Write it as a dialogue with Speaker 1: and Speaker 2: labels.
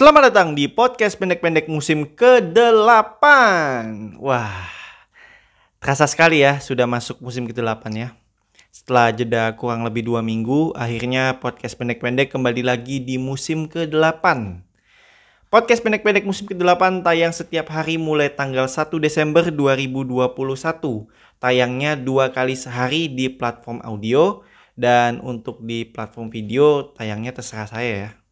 Speaker 1: Selamat datang di podcast pendek-pendek musim ke-8. Wah, terasa sekali ya sudah masuk musim ke-8 ya. Setelah jeda kurang lebih dua minggu, akhirnya podcast pendek-pendek kembali lagi di musim ke-8. Podcast pendek-pendek musim ke-8 tayang setiap hari mulai tanggal 1 Desember 2021. Tayangnya dua kali sehari di platform audio dan untuk di platform video tayangnya terserah saya ya.